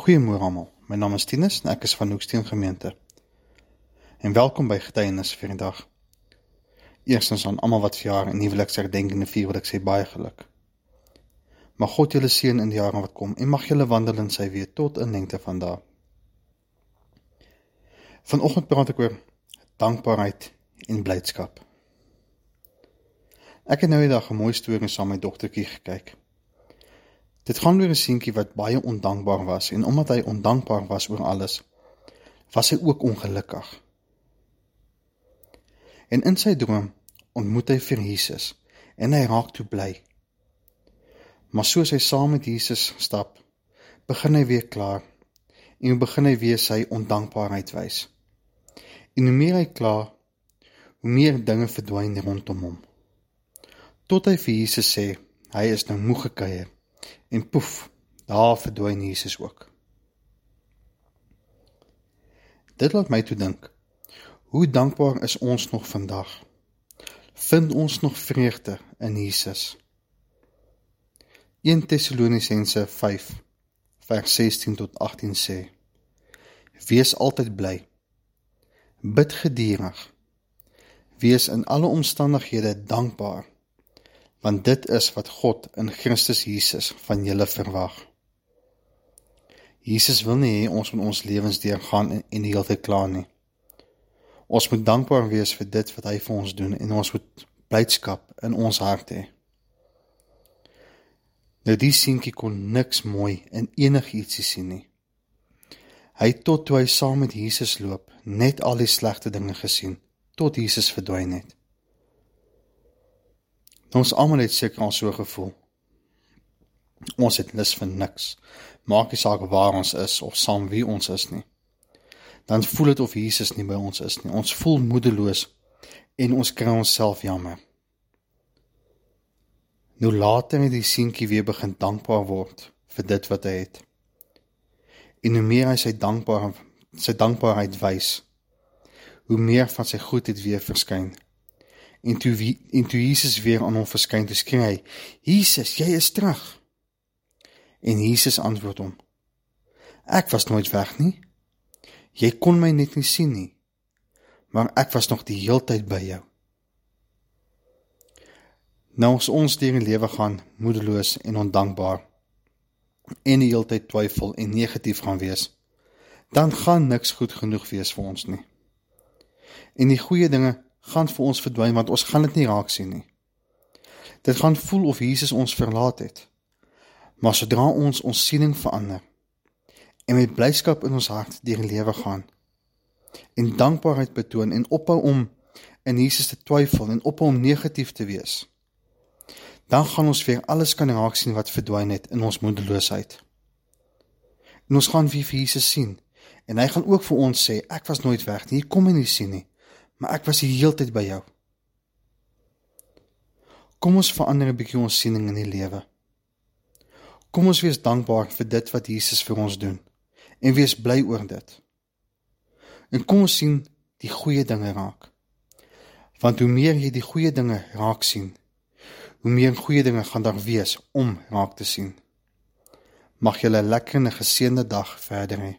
Goeiemôre almal. My naam is Tinus en ek is van Hoeksteen Gemeente. En welkom by Getuienis vir die dag. Eerstens aan almal wat verjaar en huweliksherdenkings vier, wil ek sê baie geluk. Mag God julle seën in die jare wat kom en mag julle wandel in sy weë tot in lengte van dae. Vanoggend praat ek oor dankbaarheid en blydskap. Ek het nou eendag 'n mooi storie saam met my dogtertjie gekyk. Dit gaan oor 'n seentjie wat baie ondankbaar was en omdat hy ondankbaar was oor alles, was hy ook ongelukkig. En in sy droom ontmoet hy vir Jesus en hy raak toe bly. Maar soos hy saam met Jesus stap, begin hy weer klaar en begin hy weer sy ondankbaarheid wys. En hoe meer hy kla, hoe meer dinge verdwyn rondom hom. Tot hy vir Jesus sê, hy is nou moeg gekuier en poef, daar verdwyn Jesus ook. Dit laat my toe dink. Hoe dankbaar is ons nog vandag? Vind ons nog vreugde in Jesus? 1 Tessalonisense 5 vers 16 tot 18 sê: Wees altyd bly. Bid geduldig. Wees in alle omstandighede dankbaar want dit is wat God in Christus Jesus van julle verwag. Jesus wil nie hê ons moet ons lewens deurgaan en, en die hele tyd kla nie. Ons moet dankbaar wees vir dit wat hy vir ons doen en ons moet blydskap in ons hart hê. Nou die seentjie kon niks mooi in enigiets sien nie. Hy het tot toe hy saam met Jesus loop, net al die slegte dinge gesien tot Jesus verdwyn het. Ons almal het seker al so gevoel. Ons het lus vir niks. Maak nie saak waar ons is of saam wie ons is nie. Dan voel dit of Jesus nie by ons is nie. Ons voel moedeloos en ons kry onsself jammer. Nou later het die seentjie weer begin dankbaar word vir dit wat hy het. En hoe meer hy sy dankbaar sy dankbaarheid wys, hoe meer van sy goedheid weer verskyn En toe en toe Jesus weer aan hom verskyn, toe skree hy: "Jesus, jy is terug." En Jesus antwoord hom: "Ek was nooit weg nie. Jy kon my net nie sien nie, maar ek was nog die heeltyd by jou." Nou as ons deur die lewe gaan, moedeloos en ondankbaar, en die heeltyd twyfel en negatief gaan wees, dan gaan niks goed genoeg wees vir ons nie. En die goeie dinge gaan vir ons verdwyn want ons gaan dit nie raak sien nie. Dit gaan voel of Jesus ons verlaat het. Maar sodra ons ons siening verander en met blydskap in ons hart deur die lewe gaan en dankbaarheid betoon en ophou om in Jesus te twyfel en ophou om negatief te wees, dan gaan ons weer alles kan raak sien wat verdwyn het in ons moedeloosheid. En ons gaan weer vir Jesus sien en hy gaan ook vir ons sê ek was nooit weg nie, kom en nie sien nie maar ek was die hele tyd by jou. Kom ons verander 'n bietjie ons siening in die lewe. Kom ons wees dankbaar vir dit wat Jesus vir ons doen en wees bly oor dit. En kom ons sien die goeie dinge raak. Want hoe meer jy die goeie dinge raak sien, hoe meer goeie dinge gaan daar wees om raak te sien. Mag jy 'n lekker en geseënde dag verder hê.